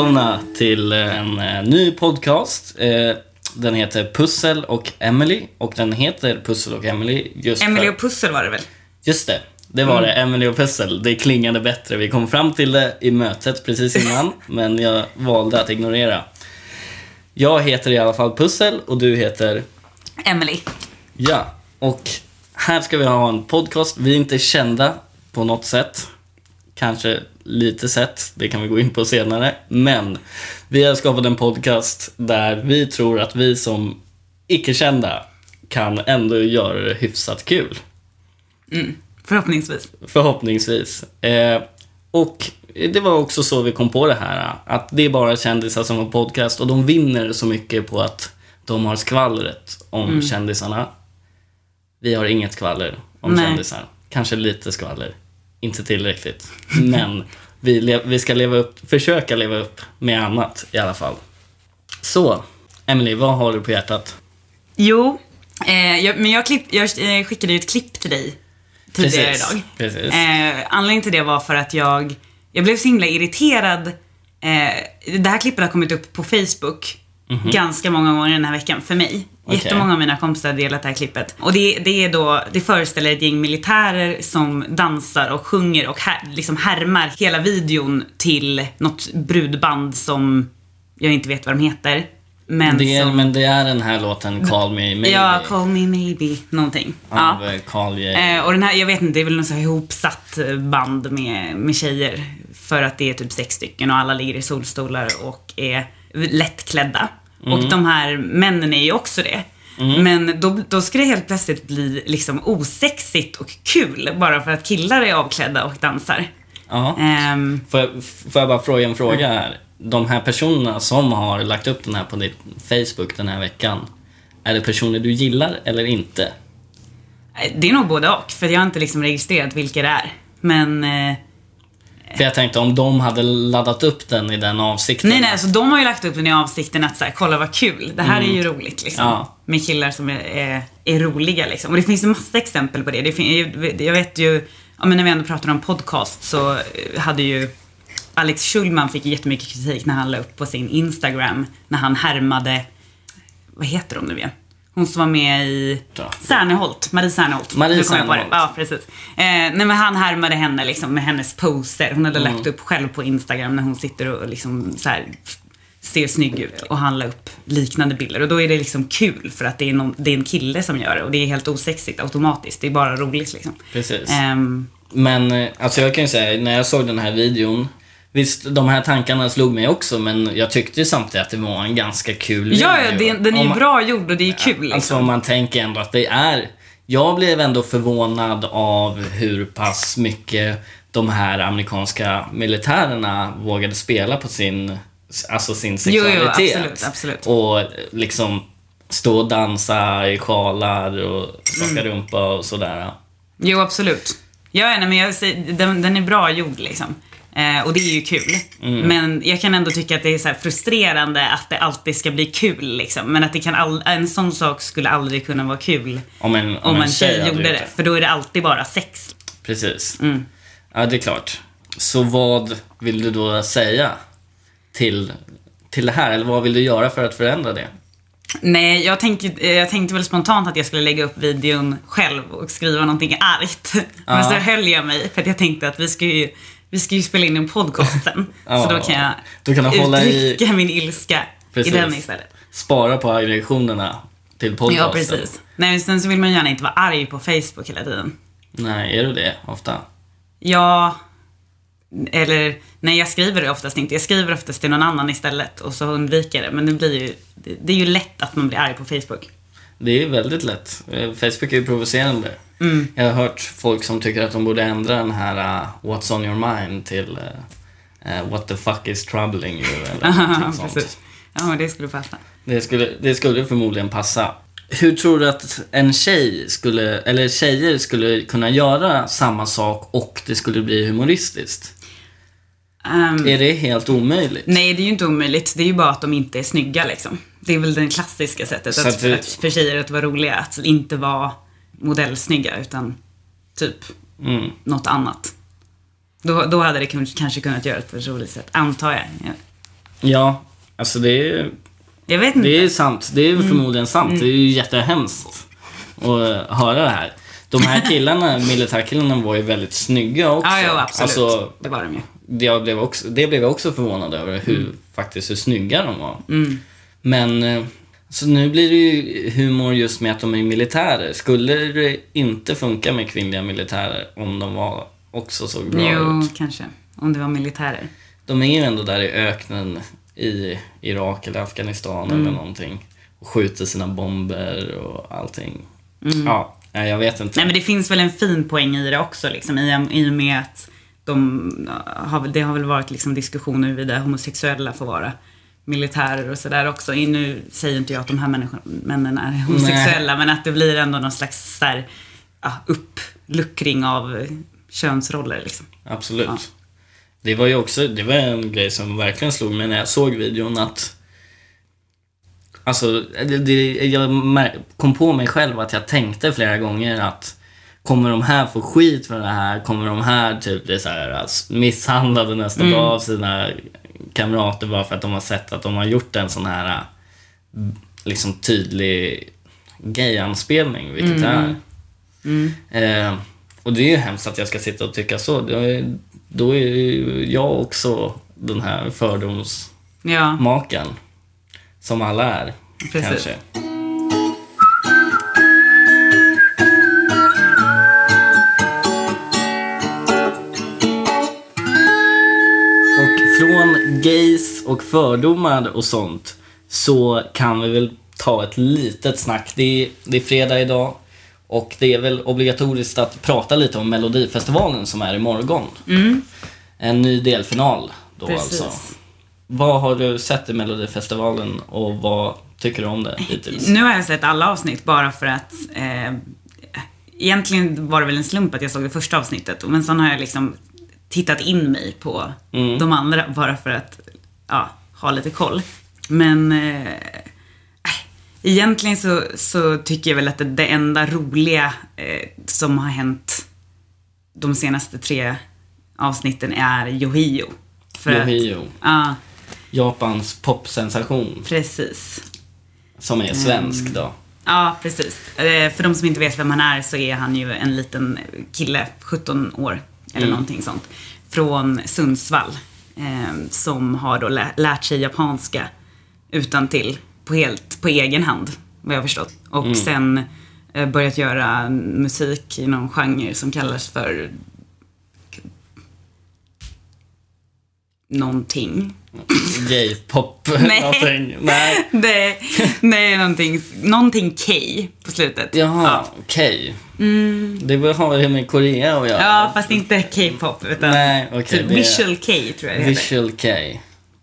välkomna till en eh, ny podcast. Eh, Den heter Pussel och Emily och den heter Pussel och Emily just Emily och Pussel var det väl? Just det, det var det. Emily och Pussel. Det klingade bättre. Vi kom fram till det i mötet precis innan, men jag valde att ignorera. Jag heter i alla fall Pussel och du heter... Emily. Ja, och här ska vi ha en podcast. Vi är inte kända på något sätt. Kanske lite sätt, det kan vi gå in på senare. Men vi har skapat en podcast där vi tror att vi som icke-kända kan ändå göra det hyfsat kul. Förhoppningsvis. Förhoppningsvis. Eh, och det var också så vi kom på det här. Att det är bara kändisar som har podcast och de vinner så mycket på att de har skvallret om kändisarna. Vi har inget skvaller om Nej. kändisar. Kanske lite skvaller. Inte tillräckligt. Men vi, vi ska leva upp, försöka leva upp med annat i alla fall. Så, Emily, vad har du på hjärtat? Jo, eh, jag, men jag, klipp, jag eh, skickade ju ett klipp till dig tidigare Precis, idag. precis. Eh, anledningen till det var för att jag, jag blev så himla irriterad. Eh, det här klippet har kommit upp på Facebook ganska många gånger den här veckan för mig. Okej. Jättemånga av mina kompisar har delat det här klippet. Och det, det är då, det föreställer ett gäng militärer som dansar och sjunger och här, liksom härmar hela videon till något brudband som jag inte vet vad de heter. Men Det är, som, men det är den här låten Call Me Maybe Ja, Call Me Maybe, någonting. av Ja. Carl. Eh, och den här, jag vet inte, det är väl något så ihopsatt band med, med tjejer. För att det är typ sex stycken och alla ligger i solstolar och är lättklädda. Och de här männen är ju också det. Men då, då ska det helt plötsligt bli liksom osexigt och kul bara för att killar är avklädda och dansar. Ja. Ehm, Får, jag, får jag bara fråga en fråga här? De här personerna som har lagt upp den här på ditt Facebook den här veckan. Är det personer du gillar eller inte? det är nog både och, för jag har inte liksom registrerat vilka det är. Men eh, För jag tänkte om de hade laddat upp den i den avsikten. Nej, nej, alltså de har ju lagt upp den i avsikten att så här, kolla vad kul, det här är ju roligt liksom. Ja. Med killar som är, är, är roliga liksom. Och det finns ju massa exempel på det. det jag vet ju, ja, men när vi ändå pratar om podcast så eh, hade ju Alex Schulman fick jättemycket kritik när han la upp på sin Instagram när han härmade, vad heter hon nu igen? Hon som var med i. Serneholt, Marie Serneholt. Marie. Serneholt. Ja, precis. Eh, nej men han härmade henne liksom med hennes poser. Hon hade Mm. lagt upp själv på Instagram när hon sitter och liksom så här ser snygg ut. Och han la upp liknande bilder. Och då är det liksom kul för att det är, någon, det är en kille som gör det. Och det är helt osexigt automatiskt. Det är bara roligt liksom. Precis. Ehm, Men eh, alltså jag kan ju säga, när jag såg den här videon. Visst, de här tankarna slog mig också, men jag tyckte ju samtidigt att det var en ganska kul ja, ja, det, den är ju bra gjord och det är kul liksom. Alltså man tänker ändå att det är... Jag blev ändå förvånad av hur pass mycket de här amerikanska militärerna vågade spela på sin, alltså sin Jo, sexualitet. jo, absolut, absolut. Och liksom stå och dansa i sjalar och skaka Mm. rumpa och sådär. Jo, absolut. Ja, nej, men jag säger, den, den är bra gjord liksom. Eh, och det är ju kul. Mm. Men jag kan ändå tycka att det är så frustrerande att det alltid ska bli kul liksom. Men att det kan all, en sån sak skulle aldrig kunna vara kul Om en, om om en tjej hade gjorde gjort det. För då är det alltid bara sex. Precis. Mm. Ja, det är klart. Så vad vill du då säga till, till det här? Eller vad vill du göra för att förändra det? Nej, jag tänkte, eh, jag tänkte väl spontant att jag skulle lägga upp videon själv och skriva någonting argt. Men så höll jag mig för att jag tänkte att vi ska ju, vi ska ju spela in en podcast sen. Ja, så då kan jag då kan hålla i- uttrycka min ilska Precis. i den istället. Spara på aggressionerna till podcasten. Ja, precis. Nej, men sen så vill man gärna inte vara arg på Facebook hela tiden. Nej, är du det ofta? Ja, eller nej jag skriver det oftast inte. Jag skriver oftast till någon annan istället och så undviker jag det. Men det blir ju, det, det är ju lätt att man blir arg på Facebook. Det är väldigt lätt. Eh, Facebook är ju provocerande. Mm. Jag har hört folk som tycker att de borde ändra den här uh, What's on your mind till uh, uh, What the fuck is troubling you eller någonting sånt. Ja, men det skulle passa. Det skulle, det skulle förmodligen passa. Hur tror du att en tjej skulle, eller tjejer skulle kunna göra samma sak och det skulle bli humoristiskt? Ehm, Är det helt omöjligt? nej, det är ju inte omöjligt. Det är ju bara att de inte är snygga liksom. Det är väl det klassiska sättet Så att, det- att för tjejer att vara roliga. Att inte vara modellsnygga utan typ Mm. något annat. Då, då hade det kanske kunnat göras på ett roligt sätt, antar jag. Ja. Alltså det är, Jag vet inte. det är sant. Det är Mm. förmodligen sant. Det är ju jättehemskt att höra det här. De här killarna, militärkillarna, var ju väldigt snygga också. ja, ja, absolut. Alltså, det var de ju. det, jag blev också, det blev jag också förvånad över, hur, faktiskt hur snygga de var. Mm. Men, eh, så nu blir det ju humor just med att de är militärer. Skulle det inte funka med kvinnliga militärer om de var också såg bra Jo, ut? kanske. Om det var militärer. De är ju ändå där i öknen i Irak eller Afghanistan Mm. eller någonting. Och skjuter sina bomber och allting. Mm. Ja, jag vet inte. Nej men det finns väl en fin poäng i det också liksom, i, i och med att de har, väl- det har väl varit liksom diskussioner huruvida homosexuella får vara militärer och sådär också. Nu säger inte jag att de här människorna, männen är homosexuella, men att det blir ändå någon slags så här, ja, uppluckring av könsroller liksom. Absolut. Ja. Det var ju också, det var en grej som verkligen slog mig när jag såg videon att Alltså, det, det, jag kom på mig själv att jag tänkte flera gånger att Kommer de här få skit för det här? Kommer de här typ bli så här, alltså, misshandlade nästa Mm. dag av sina kamrater bara för att de har sett att de har gjort en sån här liksom tydlig gay-anspelning, vilket det är. Mm. Eh, och det är ju hemskt att jag ska sitta och tycka så. Då är, då är ju jag också den här fördomsmakaren. Ja, Som alla är, Precis. kanske. Och fördomar och sånt så kan vi väl ta ett litet snack. Det är, det är fredag idag och det är väl obligatoriskt att prata lite om Melodifestivalen som är imorgon. En ny delfinal då Precis. alltså. Vad har du sett i Melodifestivalen och vad tycker du om det hittills? nu har jag sett alla avsnitt bara för att eh, Egentligen var det väl en slump att jag såg det första avsnittet, men sen har jag liksom tittat in mig på Mm. de andra bara för att ja, ha lite koll. Men eh, egentligen så, så tycker jag väl att det, det enda roliga eh, som har hänt de senaste tre avsnitten är Yohio. För att- Yohio. Ja, Japans popsensation precis. som är svensk då. Ja, precis. Eh, För de som inte vet vem han är så är han ju en liten kille, 17 år eller Mm. någonting sånt, från Sundsvall. Eh, som har då lä- lärt sig japanska utan till på helt på egen hand, vad jag förstått. Och Mm. sen eh, börjat göra musik i någon genre som kallas för någonting. Gay-pop någonting. Nej. Det, det är någonting, någonting K på slutet. Jaha, okej. Det har det med Korea att göra? Ja, fast inte K-pop utan Nej, okej. typ Visual K tror jag det. Visual K.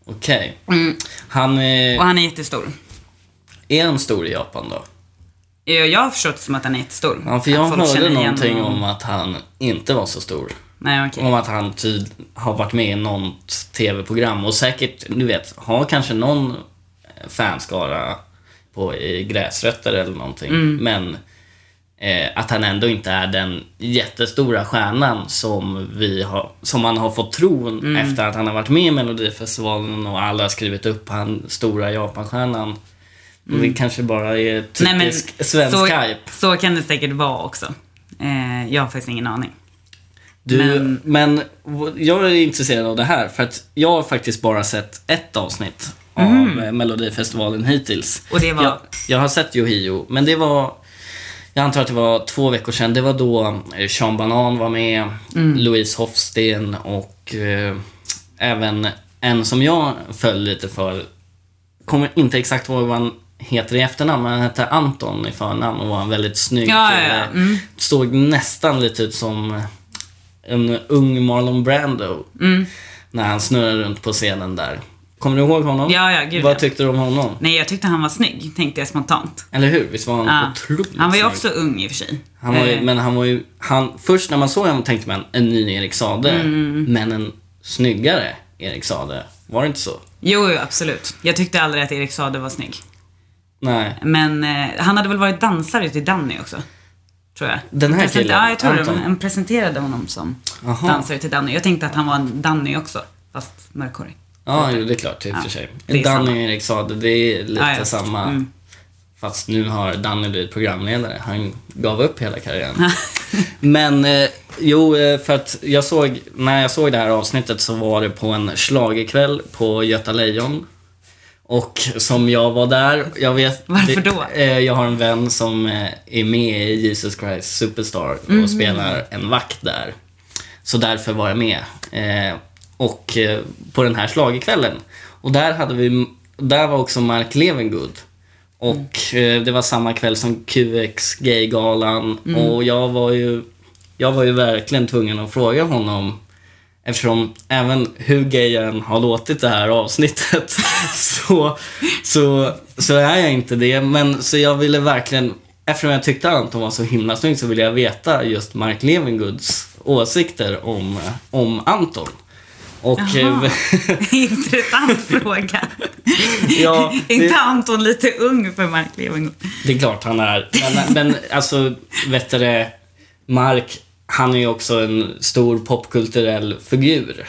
Okej. Mm. Han är... Och han är jättestor. Är han stor i Japan då? Jag har förstått det som att han är jättestor. Ja, för jag hörde någonting om att han inte var så stor. Nej, okej. Om att han tyd- har varit med i något tv-program och säkert, du vet, har kanske någon fanskara på, i gräsrötter eller någonting. Mm. Men eh, att han ändå inte är den jättestora stjärnan som, vi har, som man har fått tro Mm. efter att han har varit med i Melodifestivalen och alla har skrivit upp han stora Japanstjärnan. Och Det kanske bara är typisk Mm. Nej, men svensk så, hype. så kan det säkert vara också. Eh, jag har faktiskt ingen aning. Du, men... Men- jag är intresserad av det här för att jag har faktiskt bara sett ett avsnitt av eh, Melodifestivalen hittills. Och det var- Jag, jag har sett Yohio, men det var... Jag antar att det var två veckor sedan. Det var då eh, Sean Banan var med, Louise Hofsten och eh, även en som jag föll lite för. Kommer inte exakt ihåg vad han heter i efternamn, men han hette Anton i förnamn och var en väldigt snygg Ja, ja, ja. Mm. Såg nästan lite ut som en ung Marlon Brando. Mm. När han snurrar runt på scenen där. Kommer du ihåg honom? Ja, ja, gud Vad ja. tyckte du om honom? Nej, jag tyckte han var snygg, tänkte jag spontant. Eller hur? Visst var han Ja. otroligt Han var ju snygg? också ung i och för sig. Han var ju, Eh, men han var ju, han, först när man såg honom tänkte man en ny Erik Sade. Mm. Men en snyggare Erik Sade. Var det inte så? Jo, jo, absolut. Jag tyckte aldrig att Erik Saade var snygg. Nej. Men eh, han hade väl varit dansare till Danny också? Tror jag. Den här Present- killen, Ja, jag tror det. Han presenterade honom som Aha. dansare till Danny. Jag tänkte att han var en Danny också, fast mörkhårig. Ja, jo, det är klart i och Ja, för sig. det är Danny samma. och Erik Saade, det är lite Ja, ja. samma. Mm. Fast nu har Danny blivit programledare. Han gav upp hela karriären. Men eh, jo, eh, för att jag såg, när jag såg det här avsnittet så var det på en schlagerkväll på Göta Lejon. Och som jag var där, jag vet... Varför det- då? Eh, jag har en vän som eh, är med i Jesus Christ Superstar och Mhm. spelar en vakt där. Så därför var jag med. Eh, och eh, på den här schlagerkvällen. Och där hade vi, där var också Mark Levengood. Och eh, det var samma kväll som QX Gaygalan. Och jag var ju, jag var ju verkligen tvungen att fråga honom Eftersom även hur gay jag än har låtit det här avsnittet så, så, så är jag inte det. Men så jag ville verkligen, eftersom jag tyckte Anton var så himla snygg så ville jag veta just Mark Levengoods åsikter om, om Anton. Och eh, Intressant fråga. Ja, är inte det- Anton lite ung för Mark Levengood? det är klart han är. Men, men alltså, vet du det, Mark, han är ju också en stor popkulturell figur.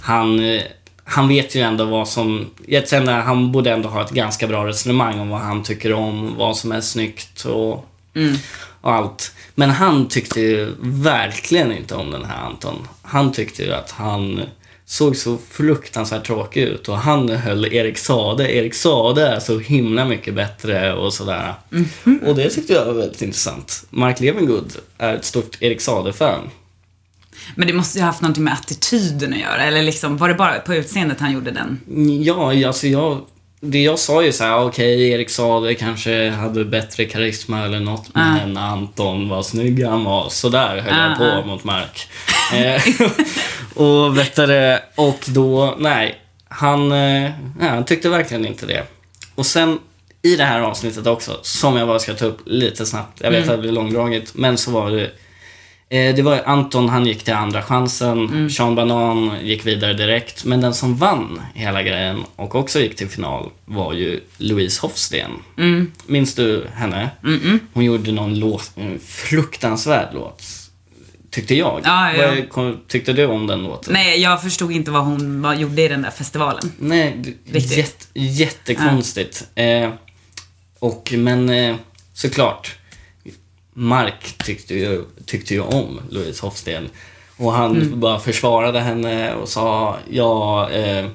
Han, eh, han vet ju ändå vad som... Jag känner, han borde ändå ha ett ganska bra resonemang om vad han tycker om, vad som är snyggt och, och allt. Men han tyckte ju verkligen inte om den här Anton. Han tyckte ju att han såg så fruktansvärt tråkig ut och han höll Erik Sade. Erik Sade är så himla mycket bättre och sådär. Och det tyckte jag var väldigt intressant. Mark Levengood är ett stort Erik Sade-fan. Men det måste ju ha haft någonting med attityden att göra. Eller liksom, var det bara på utseendet han gjorde den? Ja, alltså jag... Det jag sa ju så här, okej, Erik Sade kanske hade bättre karisma eller något, Ah. men Anton var snygg han var. Sådär höll jag Ah, på ah. mot Mark. Och vet du och då, nej. Han, eh, nej, han tyckte verkligen inte det. Och sen i det här avsnittet också, som jag bara ska ta upp lite snabbt. Jag vet att det blir långdraget, men så var det Eh, Det var Anton, han gick till andra chansen. Sean Banan gick vidare direkt. Men den som vann hela grejen och också gick till final var ju Louise Hofsten. Minns du henne? Hon gjorde någon låt, en fruktansvärd låt. Tyckte jag. Ja, ja. Vad tyckte du om den låten? Nej, jag förstod inte vad hon vad gjorde i den där festivalen. Nej, Riktigt. jätte, jättekonstigt. Eh, och, men eh, såklart, Mark tyckte ju, tyckte ju om Louise Hofsten. Och han Mm. bara försvarade henne och sa, ja, eh,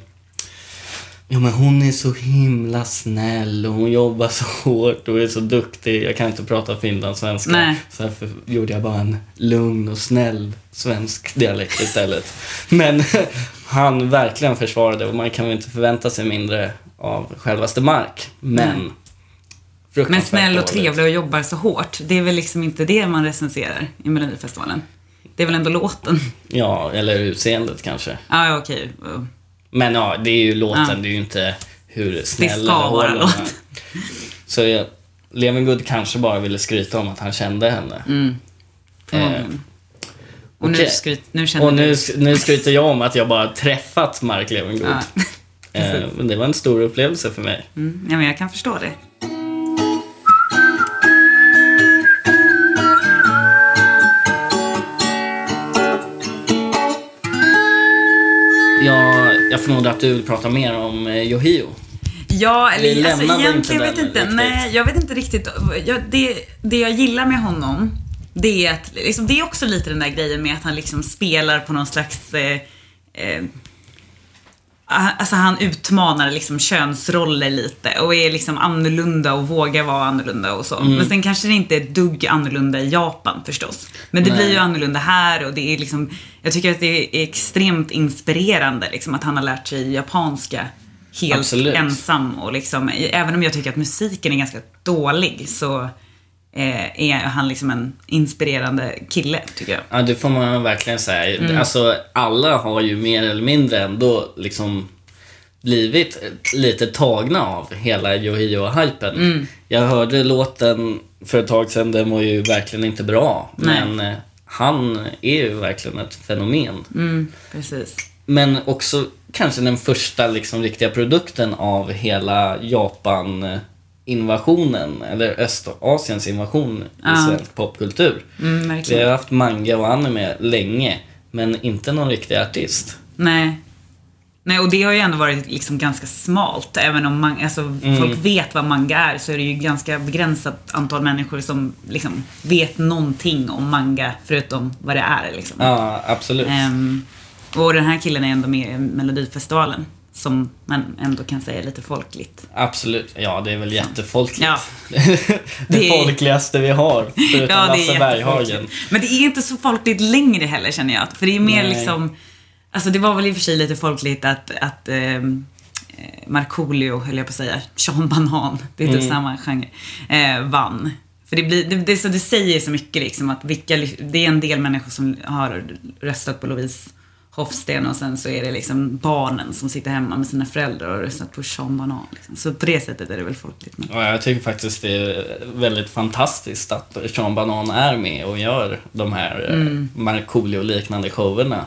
ja men hon är så himla snäll och hon jobbar så hårt och är så duktig. Jag kan inte prata finlandssvenska. Nej. Så därför gjorde jag bara en lugn och snäll svensk dialekt istället. Men han verkligen försvarade och man kan väl inte förvänta sig mindre av självaste Mark. Men Men snäll och trevlig och jobbar så hårt. Det är väl liksom inte det man recenserar i Melodifestivalen. Det är väl ändå låten? Ja, eller utseendet kanske. Ja, ja, okej. Men ja, det är ju låten, Ja. det är ju inte hur snäll ska eller vara låten. Så jag, Levengood kanske bara ville skryta om att han kände henne. Förmodligen. Och nu, skryt, nu Och nu, nu skryter jag om att jag bara träffat Mark Levengood. Ja. Eh, men det var en stor upplevelse för mig. Mm, ja, men jag kan förstå det. Jag, förmodar att du vill prata mer om eh, Yohio. Ja, Vi eller alltså, egentligen vet inte. riktigt. Nej, jag vet inte riktigt. Jag, det, det jag gillar med honom, det är att, liksom, det är också lite den där grejen med att han liksom spelar på någon slags eh, eh, Alltså han utmanar liksom könsroller lite och är liksom annorlunda och vågar vara annorlunda och så. Mm. Men sen kanske det inte är ett dugg annorlunda i Japan förstås. Men det Nej. blir ju annorlunda här och det är liksom, jag tycker att det är extremt inspirerande liksom att han har lärt sig japanska helt Absolut. ensam och liksom, även om jag tycker att musiken är ganska dålig så eh, är han liksom en inspirerande kille tycker jag. Ja, det får man verkligen säga. Mm. Alltså, alla har ju mer eller mindre ändå liksom blivit lite tagna av hela Yohio-hypen. Mm. Jag hörde låten för ett tag sedan, den var ju verkligen inte bra. Nej. Men eh, han är ju verkligen ett fenomen. Mm, precis. Men också kanske den första liksom riktiga produkten av hela Japan-invasionen, eller Östasiens invasion i Ja. svensk popkultur. Mm, Vi har haft manga och anime länge, men inte någon riktig artist. Nej. Nej, och det har ju ändå varit liksom ganska smalt. Även om man, alltså, Mm. folk vet vad manga är så är det ju ganska begränsat antal människor som liksom vet någonting om manga förutom vad det är. Liksom. Ja, absolut. Ehm, och den här killen är ändå med i Melodifestivalen. Som man ändå kan säga är lite folkligt. Absolut. Ja, det är väl jättefolkligt. Ja. det Det är- folkligaste vi har, förutom Ja, Lasse Berghagen. Men det är inte så folkligt längre heller känner jag. För det är mer Nej. liksom, alltså det var väl i och för sig lite folkligt att, att ehm, eh, Markoolio, höll jag på att säga, Sean Banan, det är typ Mm. samma genre, eh, vann. För det, blir, det, det, så det säger så mycket liksom att vilka, det är en del människor som har röstat på Louise Hofsten och sen så är det liksom barnen som sitter hemma med sina föräldrar och röstat på Sean Banan. Liksom. Så på det sättet är det väl folkligt. Men... Ja, jag tycker faktiskt det är väldigt fantastiskt att Sean Banan är med och gör de här mm. Markoolio-liknande showerna.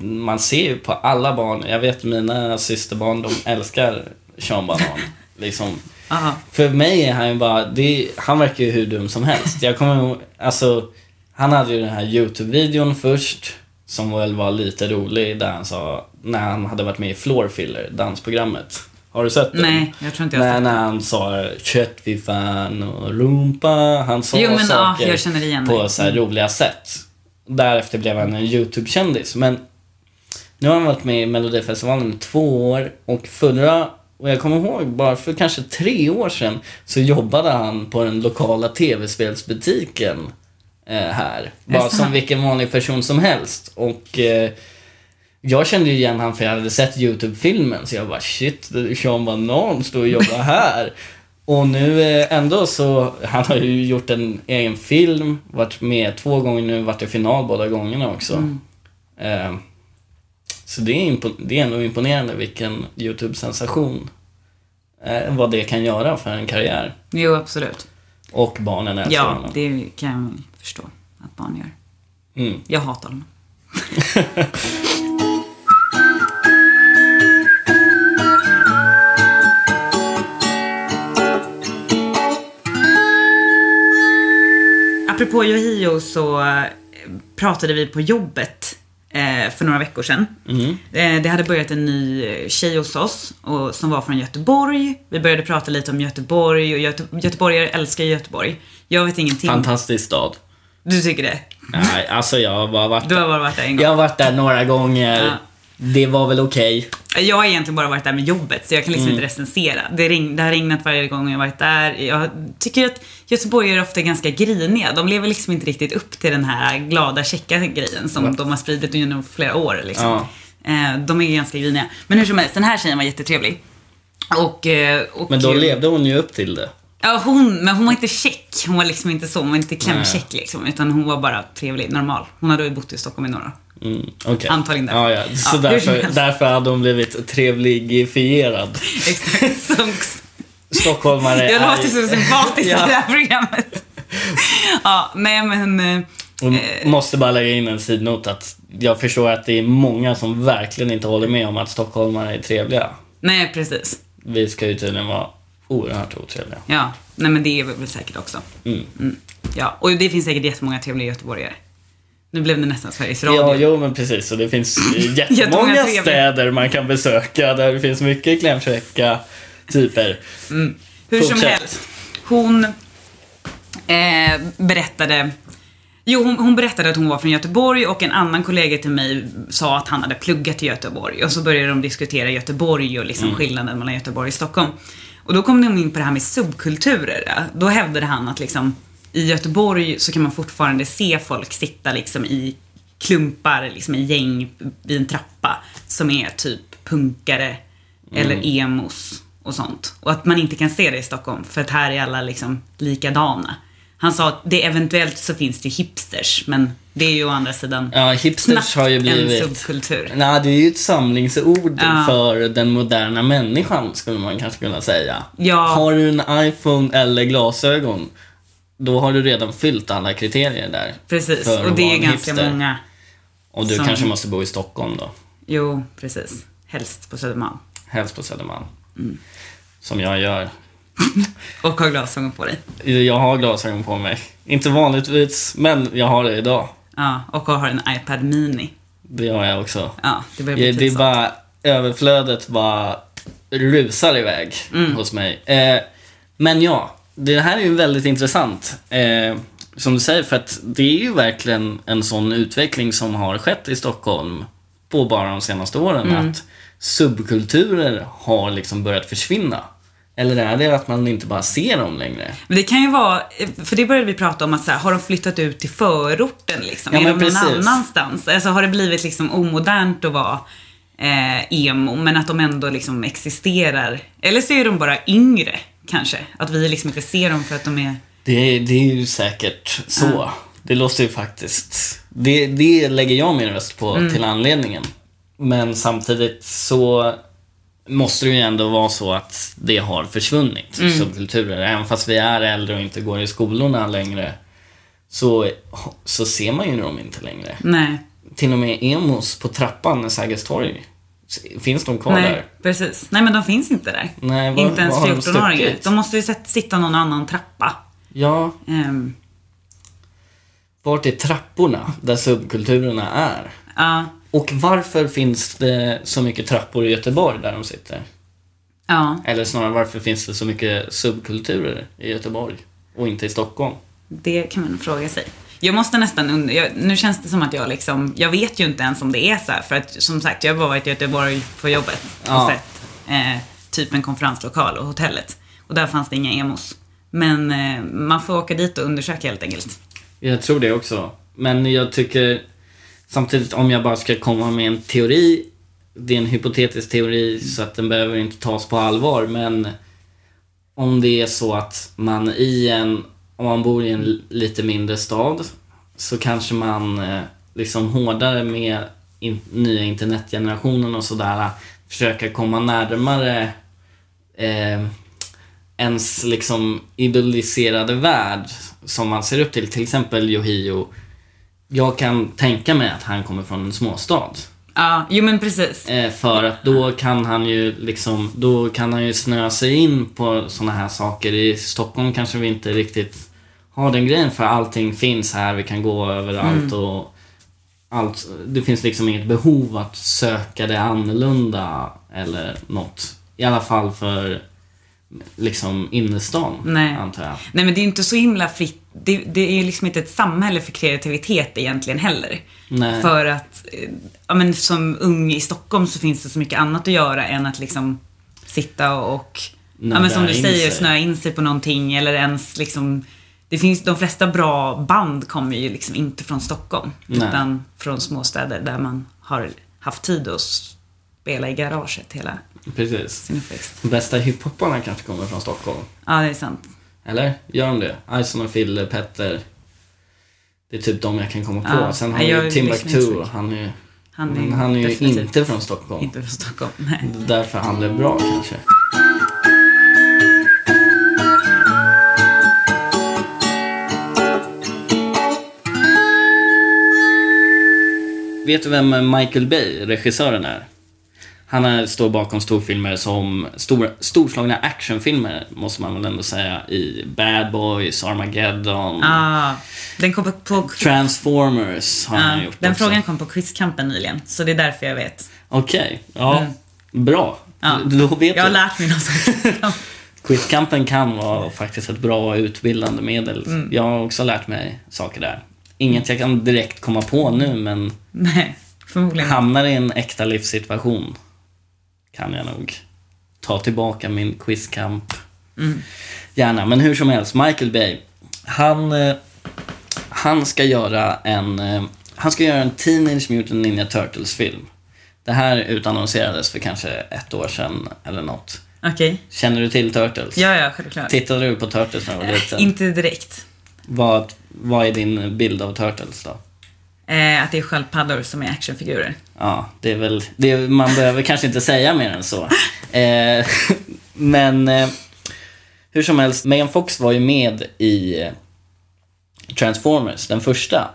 Man ser ju på alla barn, jag vet mina systerbarn, de älskar Sean Banan. liksom. Aha. För mig är han ju bara, det, han verkar ju hur dum som helst. Jag kommer ihåg, alltså, han hade ju den här YouTube-videon först, som väl var lite rolig, där han sa, när han hade varit med i Floor Filler, dansprogrammet. Har du sett den? Nej, jag tror inte jag har sett när han sa köttfifan och rumpa. Han sa Jo, men saker igen på så här roliga sätt. Därefter blev han en YouTube-kändis. Men nu har han varit med i Melodifestivalen i två år och förra, och jag kommer ihåg, bara för kanske tre år sedan så jobbade han på den lokala tv-spelsbutiken här. Bara som vilken vanlig person som helst. Och eh, jag kände ju igen han för jag hade sett YouTube-filmen så jag bara shit, Sean Banan står och jobbar här. Och nu eh, ändå så, han har ju gjort en egen film, varit med två gånger nu, varit i final båda gångerna också. Eh, så det är, impo- det är ändå imponerande vilken YouTube-sensation. Eh, vad det kan göra för en karriär. Jo, absolut. Och barnen älskar Ja, honom. det kan jag förstå att barn gör. Mm. Jag hatar honom. Apropå Yohio så eh, pratade vi på jobbet för några veckor sedan. Mm. Eh, Det hade börjat en ny eh, tjej hos oss och, som var från Göteborg. Vi började prata lite om Göteborg och Göte, göteborgare älskar Göteborg. Jag vet ingenting. Fantastisk stad. Du tycker det? Nej, alltså jag har bara varit Du har bara varit där en gång. Jag har varit där några gånger. Ja. Det var väl okej. Jag har egentligen bara varit där med jobbet så jag kan liksom inte recensera. Det, ring, det har regnat varje gång jag varit där. Jag tycker att göteborgare är ofta ganska griniga. De lever liksom inte riktigt upp till den här glada, checka grejen som de har spridit genom flera år. Liksom. Ja. Eh, De är ganska griniga. Men hur som helst, den här tjejen var jättetrevlig. Och, eh, och, Men då levde hon ju upp till det. Ja, hon, men hon var inte check. Hon var liksom inte så, hon var inte klämkäck liksom. Utan hon var bara trevlig, normal. Hon hade ju bott i Stockholm i några år. Mm, okej. Antagligen därför. Ja, ja. Så Ja, därför, därför hade hon blivit trevligifierad. Exakt. Som, Stockholmare jag låter så sympatisk Ja. i det här programmet. Ja, nej men... eh, Och måste bara lägga in en sidnot att jag förstår att det är många som verkligen inte håller med om att stockholmare är trevliga. Nej, precis. Vi ska ju tydligen vara oerhört otrevliga. Ja, nej men det är vi väl säkert också. Mm. Mm. Ja, och det finns säkert jättemånga trevliga göteborgare. Nu blev det nästan Sveriges Radio. Ja, jo men precis. Och det finns Jättemånga städer man kan besöka där det finns mycket klämkäcka typer. Hur som helst. Hon eh, berättade Jo, hon, hon berättade att hon var från Göteborg och en annan kollega till mig sa att han hade pluggat i Göteborg. Och så började de diskutera Göteborg och liksom skillnaden mellan Göteborg och Stockholm. Och då kom de in på det här med subkulturer. Då hävdade han att liksom, i Göteborg så kan man fortfarande se folk sitta liksom i klumpar, liksom i gäng vid en trappa som är typ punkare eller emos och sånt. Och att man inte kan se det i Stockholm för att här är alla liksom likadana. Han sa att det eventuellt så finns det hipsters, men det är ju å andra sidan Ja, hipsters har ju en blivit... subkultur. Nej, det är ju ett samlingsord Ja. för den moderna människan, skulle man kanske kunna säga. Ja. Har du en iPhone eller glasögon, då har du redan fyllt alla kriterier där. Precis, och det är ganska hipster. många. Och du som- kanske måste bo i Stockholm då. Jo, precis. Helst på Södermalm. Helst på Södermalm. Mm. Som jag gör. Och ha glasögon på dig. Jag har glasögon på mig. Inte vanligtvis, men jag har det idag. Ja, och har en iPad Mini. Det har jag också. Ja, det börjar bli Det är bara överflödet bara rusar iväg hos mig. Eh, men ja, det här är ju väldigt intressant. Eh, som du säger, för att det är ju verkligen en sån utveckling som har skett i Stockholm på bara de senaste åren. Att subkulturer har liksom börjat försvinna. Eller är det att man inte bara ser dem längre? Men det kan ju vara, för det började vi prata om att så här, har de flyttat ut till förorten liksom? Ja, är de någon precis. annanstans? Alltså har det blivit liksom omodernt att vara eh, emo, men att de ändå liksom existerar? Eller så är de bara yngre, kanske. Att vi liksom inte ser dem för att de är... Det, det är ju säkert så. Det låter ju faktiskt... Det, det lägger jag min röst på till anledningen. Men samtidigt så måste det ju ändå vara så att det har försvunnit, subkulturer. Även fast vi är äldre och inte går i skolorna längre så, så ser man ju dem inte längre. Nej. Till och med emos på trappan i Sergels torg. Finns de kvar Nej, där? precis. Nej, men de finns inte där. Nej, var- inte ens var har de 14-åringar. stuckit? De måste ju sitta någon annan trappa. Ja, Ehm, vart är trapporna där subkulturerna är? ja, Och varför finns det så mycket trappor i Göteborg där de sitter? ja. Eller snarare, varför finns det så mycket subkulturer i Göteborg och inte i Stockholm? Det kan man fråga sig. Jag måste nästan jag, nu känns det som att jag liksom, jag vet ju inte ens om det är så här, för att som sagt, jag har bara varit i Göteborg på jobbet och Ja. sett eh, typ en konferenslokal och hotellet. Och där fanns det inga emos. Men eh, man får åka dit och undersöka helt enkelt. Jag tror det också. Men jag tycker samtidigt, om jag bara ska komma med en teori. Det är en hypotetisk teori så att den behöver inte tas på allvar. Men om det är så att man i en, om man bor i en lite mindre stad så kanske man eh, liksom hårdare med in, nya internetgenerationen och sådär försöka komma närmare eh, ens liksom idoliserade värld som man ser upp till. Till exempel Yohio. Jag kan tänka mig att han kommer från en småstad. Ja, jo men precis. Eh, för att då kan han ju liksom, då kan han ju snöa sig in på såna här saker. I Stockholm kanske vi inte riktigt har den grejen för allting finns här, vi kan gå överallt och allt. Det finns liksom inget behov att söka det annorlunda eller något. I alla fall för liksom innerstan, Nej. antar jag. Nej men det är ju inte så himla fritt. Det, det är ju liksom inte ett samhälle för kreativitet egentligen heller. Nej. För att, eh, ja men som ung i Stockholm så finns det så mycket annat att göra än att liksom sitta och, och ja men som du säger, sig. snöa in sig på någonting eller ens liksom det finns, de flesta bra band kommer ju liksom inte från Stockholm. Nej. Utan från småstäder där man har haft tid att spela i garaget hela Precis. sin uppväxt. De bästa hiphopparna kanske kommer från Stockholm. Ja, det är sant. Eller? Gör de det? Ison och Fille, Petter. Det är typ de jag kan komma på. Ja, Sen har vi ju Timbuktu. Han är, Han är, han är ju inte från Stockholm. inte från Stockholm. Nej. Därför han blev bra kanske. Vet du vem Michael Bay, regissören, är? Han är, står bakom storfilmer som, stor, storslagna actionfilmer, måste man väl ändå säga, i Bad Boys, Armageddon, Ah, den kom på, på Transformers har han ja, gjort Den också. frågan kom på Quizkampen nyligen, så det är därför jag vet. Okej, ja. Bra. Ja. Då vet Jag har du. lärt mig något. Quizkampen kan vara faktiskt ett bra utbildande medel. Mm. Jag har också lärt mig saker där. Inget jag kan direkt komma på nu, men Nej, förmodligen hamnar i en äkta livssituation kan jag nog ta tillbaka min quizkamp. Mm. Gärna, men hur som helst. Michael Bay. Han, eh, han ska göra en eh, han ska göra en Teenage Mutant Ninja Turtles-film. Det här utannonserades för kanske ett år sedan eller något. Okej. Känner du till Turtles? Ja, ja, självklart. Tittade du på Turtles när du var liten? Inte direkt. Vad, vad är din bild av Turtles då? Eh, att det är sköldpaddor som är actionfigurer. Ja, det är väl... Det är, man behöver kanske inte säga mer än så. Eh, men eh, hur som helst, Megan Fox var ju med i eh, Transformers, den första.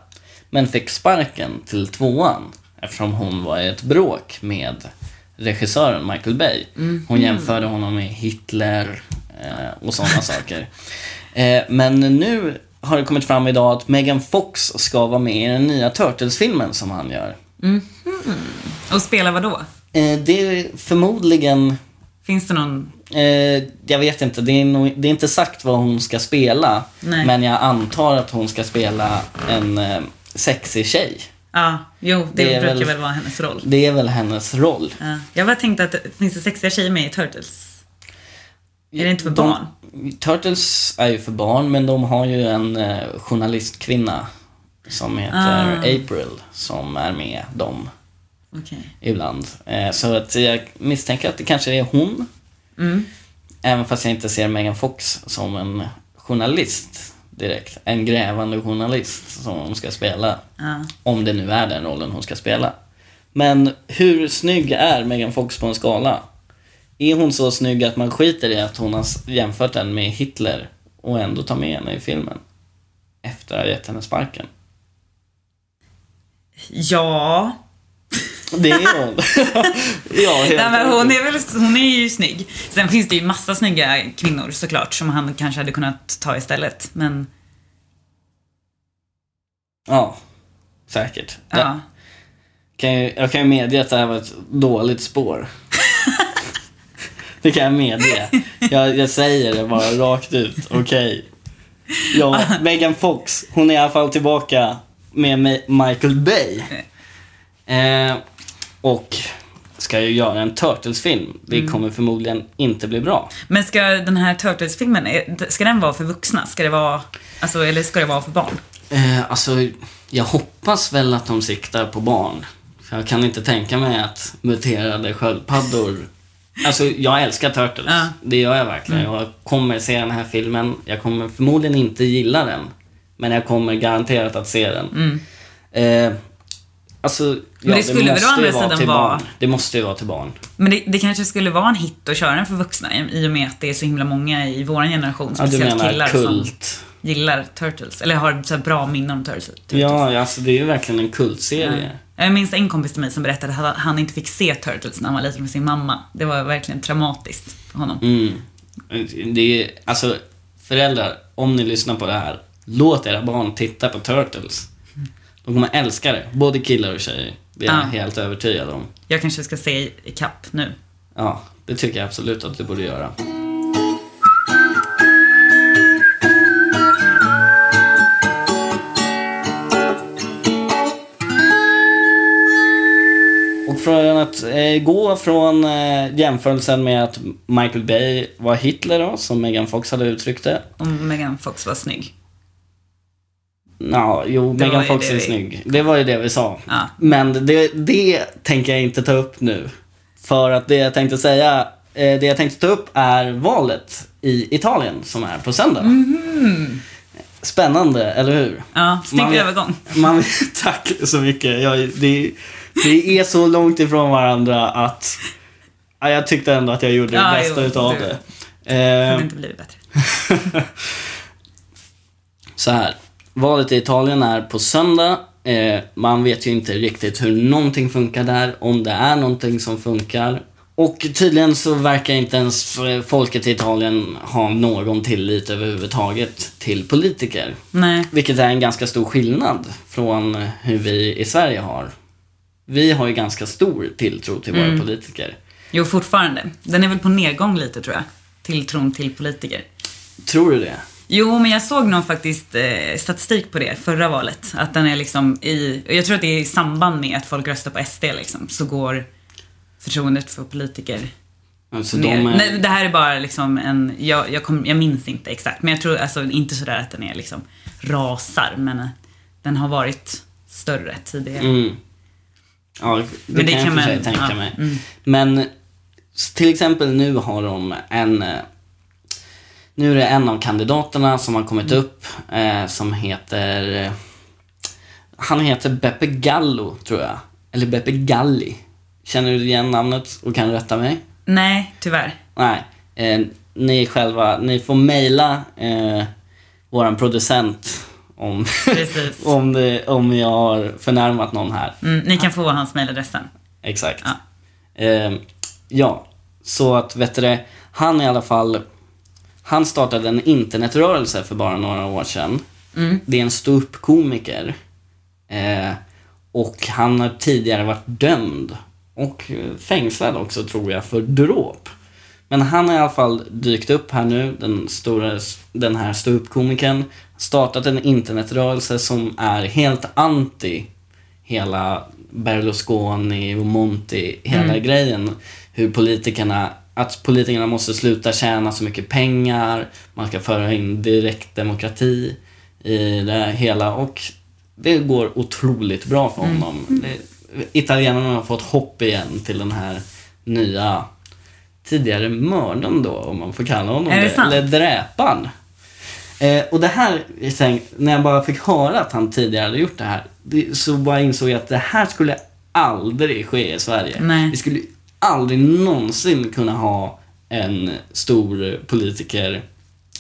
Men fick sparken till tvåan eftersom hon var i ett bråk med regissören Michael Bay. Hon jämförde honom med Hitler eh, och sådana saker. Eh, men nu har det kommit fram idag att Megan Fox ska vara med i den nya Turtles-filmen som han gör. Och spela vad då? Eh, det är förmodligen Finns det någon... Eh, jag vet inte, det är, nog, det är inte sagt vad hon ska spela. Nej. Men jag antar att hon ska spela en eh, sexig tjej. Ja, jo, det, Det brukar väl- väl... vara hennes roll. Det är väl hennes roll. Ja. Jag bara tänkte att finns det sexiga tjejer med i Turtles? Är det inte för De- barn? Turtles är ju för barn, men de har ju en eh, journalistkvinna som heter Ah. April som är med dem Okej. ibland. Eh, så att jag misstänker att det kanske är hon. Mm. Även fast jag inte ser Megan Fox som en journalist direkt. En grävande journalist som hon ska spela. Ja. Om det nu är den rollen hon ska spela. Men hur snygg är Megan Fox på en skala? Är hon så snygg att man skiter i att hon har jämfört den med Hitler och ändå tar med henne i filmen? Efter att ha gett henne sparken. Ja. Det är hon. ja, helt Nej, men hon, är väl, hon är ju snygg. Sen finns det ju massa snygga kvinnor såklart som han kanske hade kunnat ta istället. Men Ja, säkert. ja. Det- Kan ju, jag kan ju medge att det här var ett dåligt spår. Det kan jag medge. Jag, jag säger det bara rakt ut. Okej. Ja, Megan Fox, hon är i alla fall tillbaka med Michael Bay. Eh, och ska ju göra en Turtles-film. Det kommer förmodligen inte bli bra. Men ska den här Turtles-filmen, ska den vara för vuxna? Ska det vara, alltså, eller ska det vara för barn? Eh, alltså, jag hoppas väl att de siktar på barn. För jag kan inte tänka mig att muterade sköldpaddor... Alltså, jag älskar Turtles. Ja. Det gör jag verkligen. Jag kommer se den här filmen. Jag kommer förmodligen inte gilla den. Men jag kommer garanterat att se den. Eh, alltså, ja, Men det skulle väl måste å andra sidan vara- barn. Det måste ju vara till barn. Men det, det kanske skulle vara en hit att köra den för vuxna i och med att det är så himla många i vår generation, Ja, speciellt menar killar, som kult. gillar Turtles. Eller har så bra minnen om Turtles. Turtles. Ja, alltså det är ju verkligen en kultserie. Jag minns en kompis till mig som berättade att han inte fick se Turtles när han var liten med sin mamma. Det var verkligen traumatiskt för honom. Mm. Det är, alltså, föräldrar, om ni lyssnar på det här, låt era barn titta på Turtles. De kommer älska det, både killar och tjejer. Det är jag Ja. helt övertygad om. Jag kanske ska se i- i kapp nu. Ja, det tycker jag absolut att du borde göra. Från att eh, gå från eh, jämförelsen med att Michael Bay var Hitler då, som Megan Fox hade uttryckt det. Om Megan Fox var snygg. Ja, jo, Det Megan Fox är vi- snygg. Det var ju det vi sa. Ja. Men det, det tänker jag inte ta upp nu. För att det jag tänkte säga, eh, det jag tänkte ta upp är valet i Italien som är på söndag. Mhm. Spännande, eller hur? Ja, snygg övergång. Man, tack så mycket. Jag, det, det är så långt ifrån varandra att ja, jag tyckte ändå att jag gjorde det bästa jo, utav det. Det Eh, kunde inte blivit bättre. Så här, valet i Italien är på söndag. Eh, man vet ju inte riktigt hur någonting funkar där, om det är någonting som funkar. Och tydligen så verkar inte ens folket i Italien ha någon tillit överhuvudtaget till politiker. Nej. Vilket är en ganska stor skillnad från hur vi i Sverige har. Vi har ju ganska stor tilltro till våra politiker. Jo, fortfarande. Den är väl på nedgång lite, tror jag. Tilltron till politiker. Tror du det? Jo, men jag såg någon faktiskt eh, statistik på det förra valet. Att den är liksom i, jag tror att det är i samband med att folk röstar på SD liksom, så går förtroendet för politiker Alltså ner. de är... Nej, det här är bara liksom en, jag, jag, kom, jag minns inte exakt, men jag tror alltså inte sådär att den är liksom rasar, men eh, den har varit större tidigare. Mm. Ja, det, Men det kan kan för sig man- tänka ja, mig. mm. Men till exempel nu har de en... eh, Nu är det en av kandidaterna som har kommit Mm. upp eh, som heter... eh, Han heter Beppe Gallo, tror jag. Eller Beppe Galli. Känner du igen namnet och kan rätta mig? Nej, tyvärr. Nej. Eh, ni själva, ni får mejla eh, våran producent om, om, det, om jag har förnärmat någon här. Mm, ni kan få hans mejladress sen. Exakt. Ja. Ja. ja, så att vet du han i alla fall, han startade en internetrörelse för bara några år sedan. Mm. Det är en ståuppkomiker. Eh, och han har tidigare varit dömd och eh, fängslad också tror jag för dråp. Men han har i alla fall dykt upp här nu, den, stora, den här ståuppkomikern. Startat en internetrörelse som är helt anti hela Berlusconi och Monti, hela grejen. Hur politikerna, att politikerna måste sluta tjäna så mycket pengar, man ska föra in direktdemokrati i det hela och det går otroligt bra för honom. Det- Italienarna har fått hopp igen till den här nya tidigare mördaren då, om man får kalla honom Är det det. Eller dräparen. Eh, och det här, tänkte, när jag bara fick höra att han tidigare hade gjort det här, det, så bara insåg jag att det här skulle aldrig ske i Sverige. Nej. Vi skulle aldrig någonsin kunna ha en stor politiker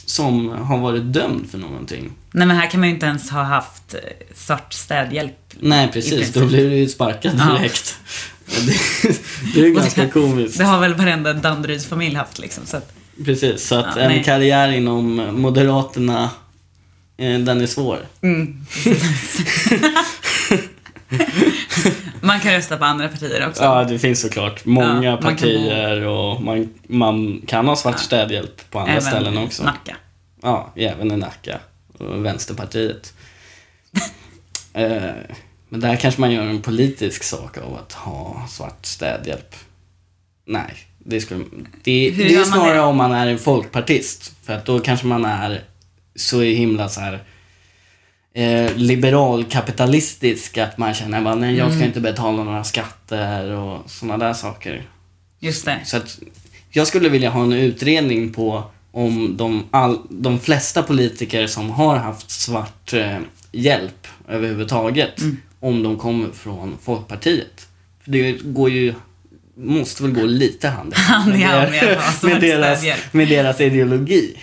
som har varit dömd för någonting. Nej men här kan man ju inte ens ha haft eh, svart städhjälp. Nej, precis. Då blir du ju sparkad Ja. Det, det är ganska komiskt. Det har väl varenda Danderyds familj haft liksom. Så att, Precis, så att Ja, en nej. karriär inom Moderaterna, eh, den är svår. mm. man kan rösta på andra partier också. Ja, det finns såklart många Ja, partier och man, man kan ha svart städhjälp på andra Även ställen också. Nacka. Ja, även i Nacka och Vänsterpartiet. eh, men där kanske man gör en politisk sak av att ha svart städhjälp. Nej, det, skulle, det, det är man snarare det? om man är en folkpartist. För att då kanske man är så himla så här eh, liberal-kapitalistisk att man känner bara, nej jag Mm. ska inte betala några skatter och sådana där saker. Just det. Så att jag skulle vilja ha en utredning på om de, all, de flesta politiker som har haft svart eh, hjälp överhuvudtaget, Mm. Om de kommer från Folkpartiet. För det går ju, måste väl gå lite hand i Hand hand med svart med, deras, med deras ideologi.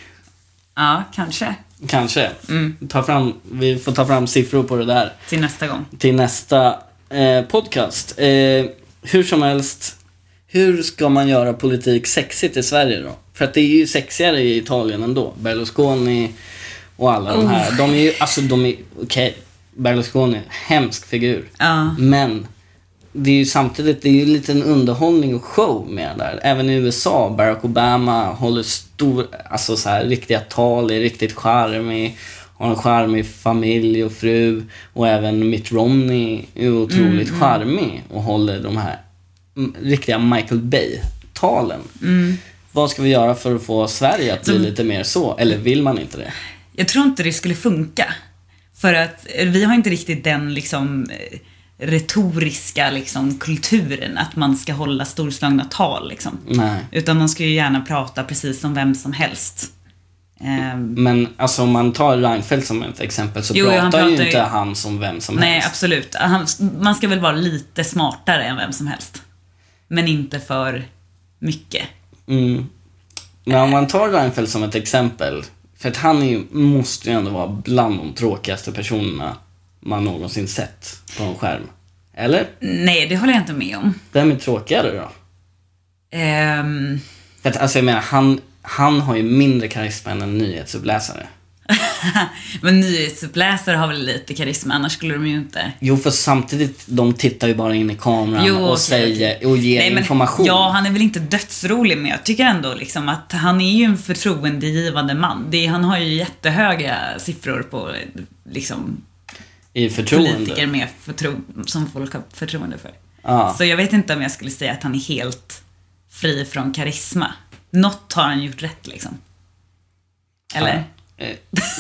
Ja, kanske. Kanske. Mm. Ta fram, vi får ta fram siffror på det där Till nästa gång. till nästa eh, podcast. Eh, hur som helst, hur ska man göra politik sexigt i Sverige då? För att det är ju sexigare i Italien ändå. Berlusconi och alla de här. De är ju, alltså de är, okej, Berlusconi, hemsk figur. Ja. Men det är ju samtidigt, det är ju en liten underhållning och show med där. Även i USA, Barack Obama håller stor, alltså så här riktiga tal, är riktigt charmig, har en charmig familj och fru. Och även Mitt Romney är otroligt charmig och håller de här mm, riktiga Michael Bay-talen. Vad ska vi göra för att få Sverige att bli lite mer så? Eller vill man inte det? Jag tror inte det skulle funka. För att eh, vi har inte riktigt den liksom eh, retoriska liksom, kulturen att man ska hålla storslagna tal liksom. Nej. Utan man ska ju gärna prata precis som vem som helst. Ehm, Men alltså om man tar Reinfeldt som ett exempel så Jo, pratar ju pratar ju- inte han som vem som nej, helst. absolut. Han, man ska väl vara lite smartare än vem som helst. Men inte för mycket. Mm. Men om man tar Reinfeldt som ett exempel, för att han måste ju ändå vara bland de tråkigaste personerna man någonsin sett på en skärm. Eller? Nej, det håller jag inte med om. Vem är tråkigare då? Ehm, För att, alltså jag menar, han, han har ju mindre karisma än en nyhetsuppläsare. men nyhetsuppläsare har väl lite karisma, annars skulle de ju inte... Jo, för samtidigt, de tittar ju bara in i kameran Jo, och okej, säger och ger Nej, men, information. Ja, han är väl inte dödsrolig, men jag tycker ändå liksom att han är ju en förtroendegivande man. Det, han har ju jättehöga siffror på liksom, I förtroende. politiker med förtro, som folk har förtroende för. Ja. Så jag vet inte om jag skulle säga att han är helt fri från karisma. Något har han gjort rätt liksom. Eller? Eh,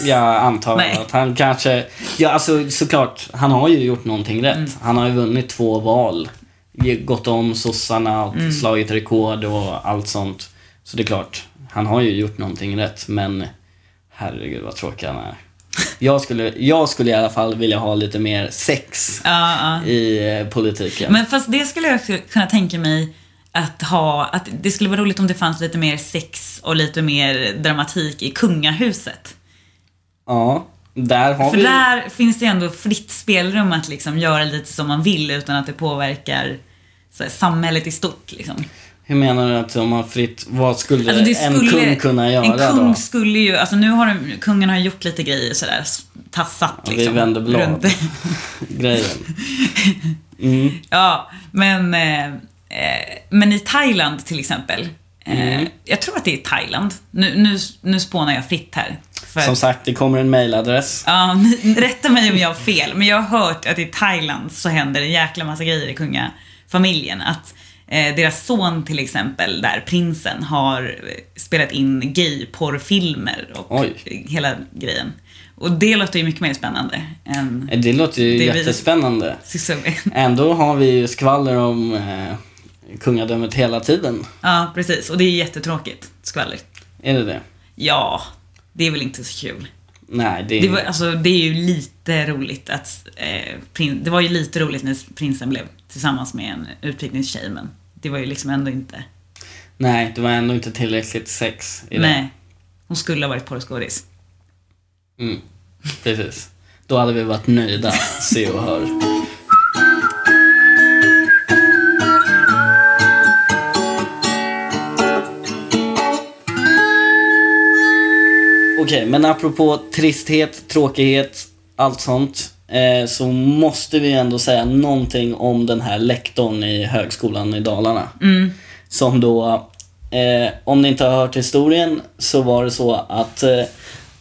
Jag antar att han kanske... Ja, alltså såklart. Han har ju gjort någonting rätt. Mm. Han har ju vunnit två val. Gått om sossarna och Mm. slagit rekord och allt sånt. Så det är klart, han har ju gjort någonting rätt. Men herregud vad tråkig han är. Jag skulle, jag skulle i alla fall vilja ha lite mer sex Ja, ja. i eh, politiken. Men fast det skulle jag kunna tänka mig att ha, att det skulle vara roligt om det fanns lite mer sex och lite mer dramatik i kungahuset. Ja, där har För vi... där finns det ändå fritt spelrum att liksom göra lite som man vill utan att det påverkar här, samhället i stort. Liksom. Hur menar du att om man fritt... Vad skulle, Alltså, det en skulle- kung kunna göra En kung då? skulle ju, alltså nu har de, kungen har gjort lite grejer sådär, tassat Ja, vi liksom. vänder blad. runt- Grejen. Mm. Ja, men Eh, men i Thailand till exempel. Eh, Jag tror att det är Thailand. Nu, nu, nu spånar jag fritt här. För, Som sagt, det kommer en mailadress. Ja, rätta mig om jag har fel, men jag har hört att i Thailand så händer en jäkla massa grejer i kungafamiljen. Att eh, deras son till exempel, där prinsen, har eh, spelat in gayporrfilmer och Oj. hela grejen. Och det låter ju mycket mer spännande än Det låter ju Det jättespännande. Ändå har vi ju skvaller om eh, kungadömet hela tiden. Ja, precis. Och det är jättetråkigt, skvaller. Är det det? Ja, det är väl inte så kul. Nej, det. Det, var, alltså, det är ju lite roligt att... Eh, prin, det var ju lite roligt när prinsen blev tillsammans med en utprickningstjej, men det var ju liksom ändå inte... Nej, det var ändå inte tillräckligt sex i det. Nej. Hon skulle ha varit porrskådis. Mm, precis. Då hade vi varit nöjda, se och hör. Okej, men apropå tristhet, tråkighet, allt sånt. Eh, så måste vi ändå säga någonting om den här lektorn i högskolan i Dalarna. Som då, eh, om ni inte har hört historien, så var det så att eh,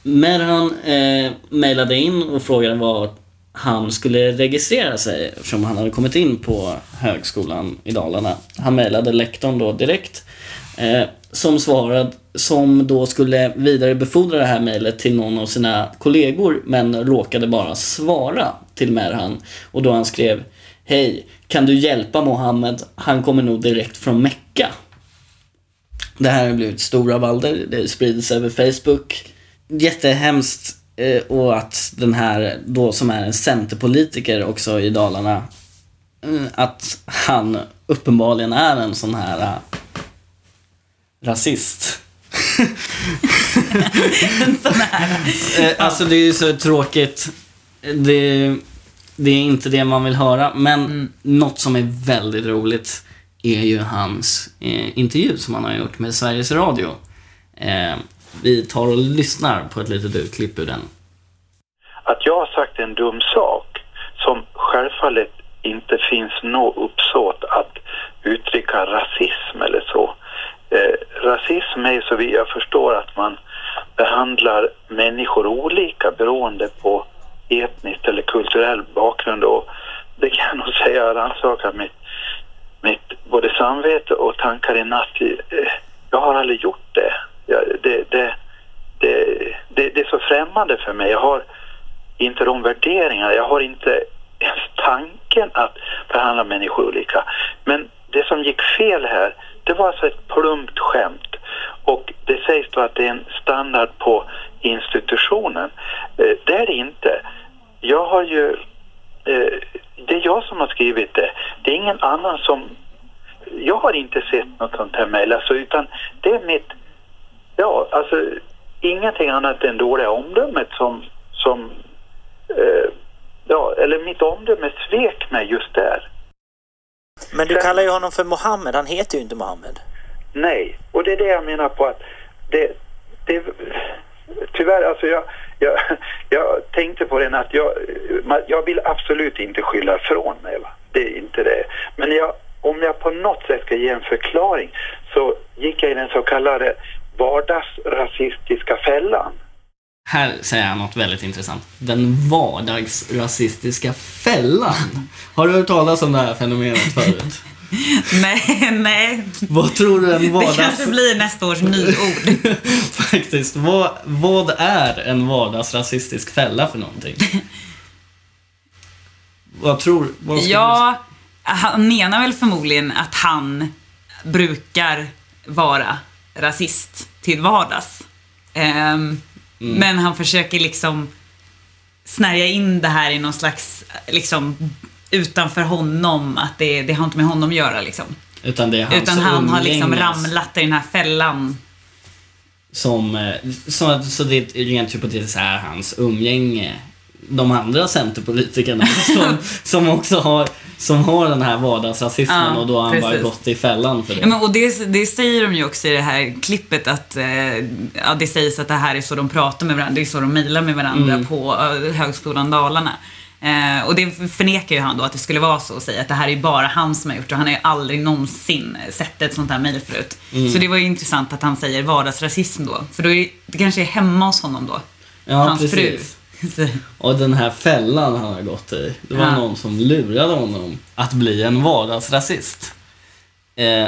Merhan eh, mejlade in och frågade var han skulle registrera sig eftersom han hade kommit in på högskolan i Dalarna. Han mejlade lektorn då direkt Eh, som svarade, som då skulle vidarebefordra det här mejlet till någon av sina kollegor men råkade bara svara till Merhan och då han skrev Hej, kan du hjälpa Mohammed? Han kommer nog direkt från Mecka. Det här har blivit stora valder, det sprids över Facebook. Jättehemskt eh, och att den här då som är en centerpolitiker också i Dalarna eh, att han uppenbarligen är en sån här eh, rasist. En sån här. Eh, Alltså det är ju så tråkigt. Det, det är inte det man vill höra. Men något som är väldigt roligt är ju hans eh, intervju som han har gjort med Sveriges Radio. Eh, vi tar och lyssnar på ett litet utklipp ur den. att jag har sagt en dum sak som självfallet inte finns något uppsåt att uttrycka rasism eller så. Eh, rasism är så vi jag förstår att man behandlar människor olika beroende på etnisk eller kulturell bakgrund och det kan jag nog säga rannsakar mitt, mitt både samvete och tankar i natt. Eh, jag har aldrig gjort det. Jag, det, det, det, det, det är så främmande för mig. Jag har inte de värderingarna. Jag har inte ens tanken att behandla människor olika. Men det som gick fel här, det var alltså ett plumpt skämt. Och det sägs då att det är en standard på institutionen. Eh, det är det inte. Jag har ju... Eh, det är jag som har skrivit det. Det är ingen annan som... Jag har inte sett något sånt här mejl, alltså, utan det är mitt... Ja, alltså ingenting annat än dåliga omdömet som, som eh, ja, eller mitt omdöme svek mig just där. Men du kallar ju honom för Mohammed, han heter ju inte Mohammed. Nej, och det är det jag menar på att det, det tyvärr alltså jag, jag, jag tänkte på den att jag, jag vill absolut inte skylla ifrån mig va. Det är inte det. Men jag, om jag på något sätt ska ge en förklaring så gick jag i den så kallade vardagsrasistiska fällan. Här säger han något väldigt intressant. Den vardagsrasistiska fällan. Har du hört talas om det här fenomenet förut? Nej, nej. Vad tror du en Det vardags... kanske blir nästa års nyord. Faktiskt. Vad, vad är en vardagsrasistisk fälla för någonting? vad tror vad Ja, han menar väl förmodligen att han brukar vara rasist till vardags. Ehm, Men han försöker liksom snärja in det här i någon slags, liksom utanför honom, att det, det har inte med honom att göra liksom. Utan det är hans Utan han har liksom ramlat i den här fällan. Som, eh, så, så det är rent hypotetiskt är hans umgänge de andra centerpolitikerna som, som också har, som har den här vardagsrasismen Ja, och då har han bara precis. gått i fällan för det. Ja, men, och det, det säger de ju också i det här klippet att eh, ja, det sägs att det här är så de pratar med varandra, det är så de mejlar med varandra Mm. på eh, Högskolan Dalarna. Eh, och det förnekar ju han då att det skulle vara så och säger att det här är ju bara han som har gjort det och han har ju aldrig någonsin sett ett sånt här mejl förut. Mm. Så det var ju intressant att han säger vardagsrasism då. För då är det kanske är hemma hos honom då. Ja, Hans precis. fru. Och den här fällan han har gått i. Det var Ja. någon som lurade honom att bli en vardagsrasist. Eh,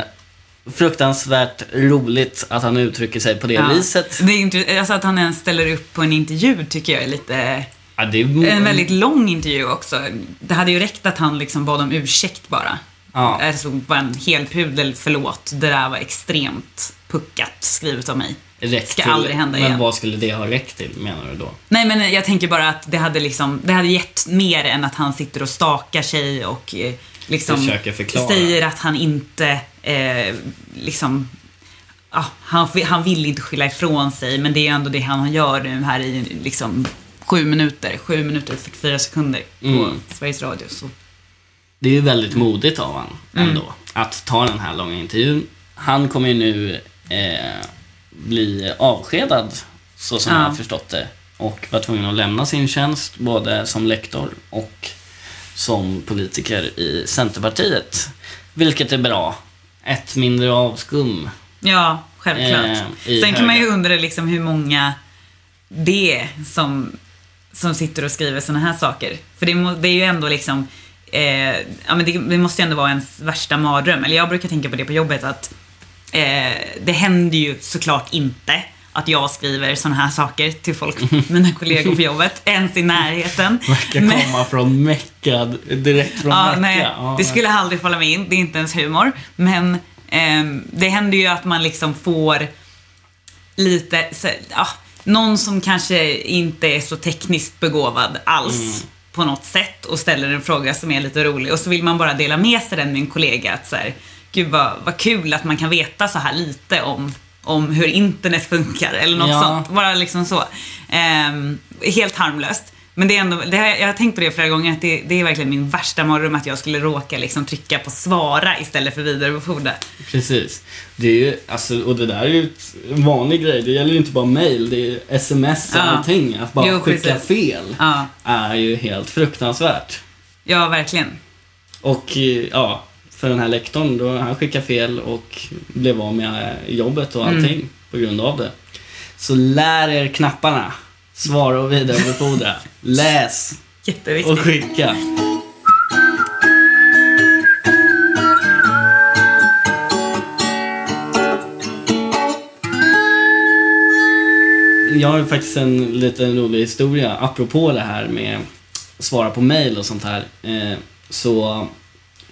fruktansvärt roligt att han uttrycker sig på det Ja. viset. Det är inte, alltså att han ens ställer upp på en intervju tycker jag är lite... Ja, är, En väldigt lång intervju också. Det hade ju räckt att han liksom bad om ursäkt bara. Ja. Alltså bara en hel pudel, förlåt. Det där var extremt puckat skrivet av mig. räckt ska till. aldrig hända Men igen. vad skulle det ha räckt till menar du då? Nej men jag tänker bara att det hade liksom, det hade gett mer än att han sitter och stakar sig och eh, liksom säger att han inte eh, liksom Ja, han, han vill inte skylla ifrån sig men det är ändå det han gör nu här i liksom sju minuter, sju minuter och 44 sekunder på Mm. Sveriges Radio. Så. Det är ju väldigt modigt av han Mm. ändå. Att ta den här långa intervjun. Han kommer ju nu eh, bli avskedad, så som Ja. jag har förstått det. Och var tvungen att lämna sin tjänst, både som lektor och som politiker i Centerpartiet. Vilket är bra. Ett mindre avskum. Ja, självklart. Eh, Sen kan man ju höga. undra liksom hur många det är som, som sitter och skriver såna här saker. För det, det är ju ändå liksom, eh, ja men det, det måste ju ändå vara ens värsta mardröm. Eller jag brukar tänka på det på jobbet att eh, det händer ju såklart inte att jag skriver såna här saker till folk, mina kollegor på jobbet, ens i närheten. Verkar Men- komma från Mecka, direkt från Ja, Mecka. nej, Ja, det skulle aldrig falla mig in. Det är inte ens humor. Men ehm, det händer ju att man liksom får lite, så, ja, någon som kanske inte är så tekniskt begåvad alls Mm. På något sätt och ställer en fråga som är lite rolig och så vill man bara dela med sig den med en kollega att så här, gud vad, vad kul att man kan veta så här lite om om hur internet funkar eller något Ja. sånt. Bara liksom så. Ehm, helt harmlöst. Men det är ändå, det har, jag har tänkt på det flera gånger, att det, det är verkligen min värsta mardröm att jag skulle råka liksom trycka på svara istället för vidarebefordra. Precis. Det är ju, alltså, och det där är ju en vanlig grej. Det gäller ju inte bara mail, det är sms och Ja. allting. Att bara Jo, skicka precis. fel Ja, är ju helt fruktansvärt. ja verkligen. Och eh, ja, för den här lektorn, då han skickade fel och blev av med jobbet och allting Mm. på grund av det. Så lär er knapparna. Svara och vidarebefordra. Läs Jätteviktigt. och skicka. Jag har faktiskt en liten rolig historia apropå det här med svara på mail och sånt här. Eh, Så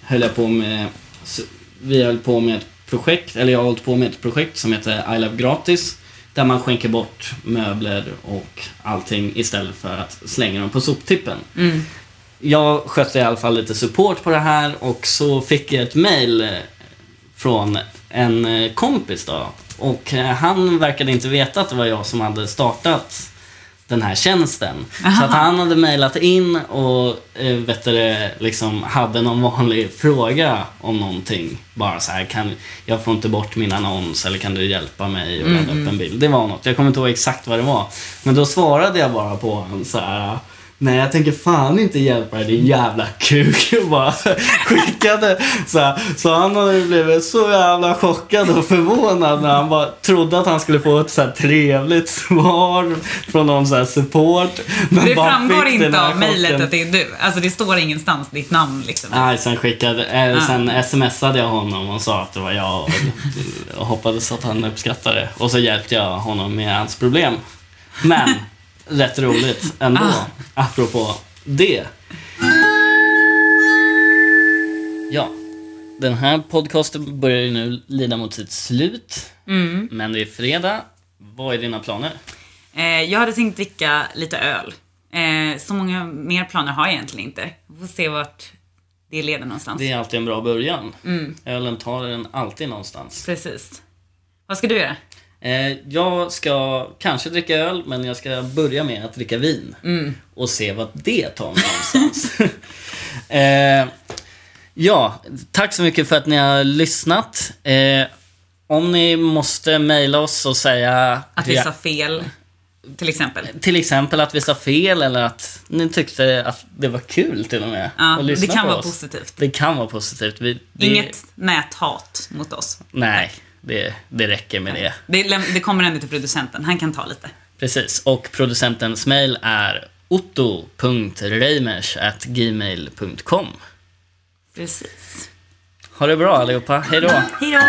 höll jag på med, vi höll på med ett projekt, eller jag har hållit på med ett projekt som heter I Love Gratis. Där man skänker bort möbler och allting istället för att slänga dem på soptippen. Mm. Jag skötte i alla fall lite support på det här och så fick jag ett mail eh, från en eh, kompis då. Och eh, han verkade inte veta att det var jag som hade startat den här tjänsten. Så att han hade mejlat in och eh, vet du, liksom hade någon vanlig fråga om någonting. Bara så här, kan, jag får inte bort min annons eller kan du hjälpa mig att ladda upp en bild? Det var något, jag kommer inte ihåg exakt vad det var. Men då svarade jag bara på honom så här. Nej, jag tänker fan inte hjälpa dig din jävla kuk. Bara skickade så här. Så han hade blivit så jävla chockad och förvånad när han bara trodde att han skulle få ett så här trevligt svar från någon så här support. Men Det framgår inte av mejlet att det är du. Alltså det står ingenstans ditt namn liksom. Nej, sen skickade, Ah. sen smsade jag honom och sa att det var jag och, och hoppades att han uppskattade det. Och så hjälpte jag honom med hans problem. Men, rätt roligt ändå, Ah. apropå det. Ja, den här podcasten börjar ju nu lida mot sitt slut. Mm. Men det är fredag. Vad är dina planer? Eh, jag hade tänkt dricka lite öl. Eh, så många mer planer har jag egentligen inte. Vi får se vart det leder någonstans. Det är alltid en bra början. Mm. Ölen tar en alltid någonstans. Precis. Vad ska du göra? Eh, jag ska kanske dricka öl, men jag ska börja med att dricka vin. Och se vad det tar mig någonstans. eh, ja, tack så mycket för att ni har lyssnat. Eh, om ni måste mejla oss och säga... Att vi sa fel. till exempel. Till exempel att vi sa fel eller att ni tyckte att det var kul till och med. Ja, att lyssna det kan på vara oss. positivt. Det kan vara positivt. Vi, det, Inget näthat mot oss. Nej, det, det räcker med det. Det, det kommer ändå till producenten. Han kan ta lite. Precis. Och producentens mail är otto.reimers.gmail.com Precis. Ha det bra allihopa. Hej då! Hej då!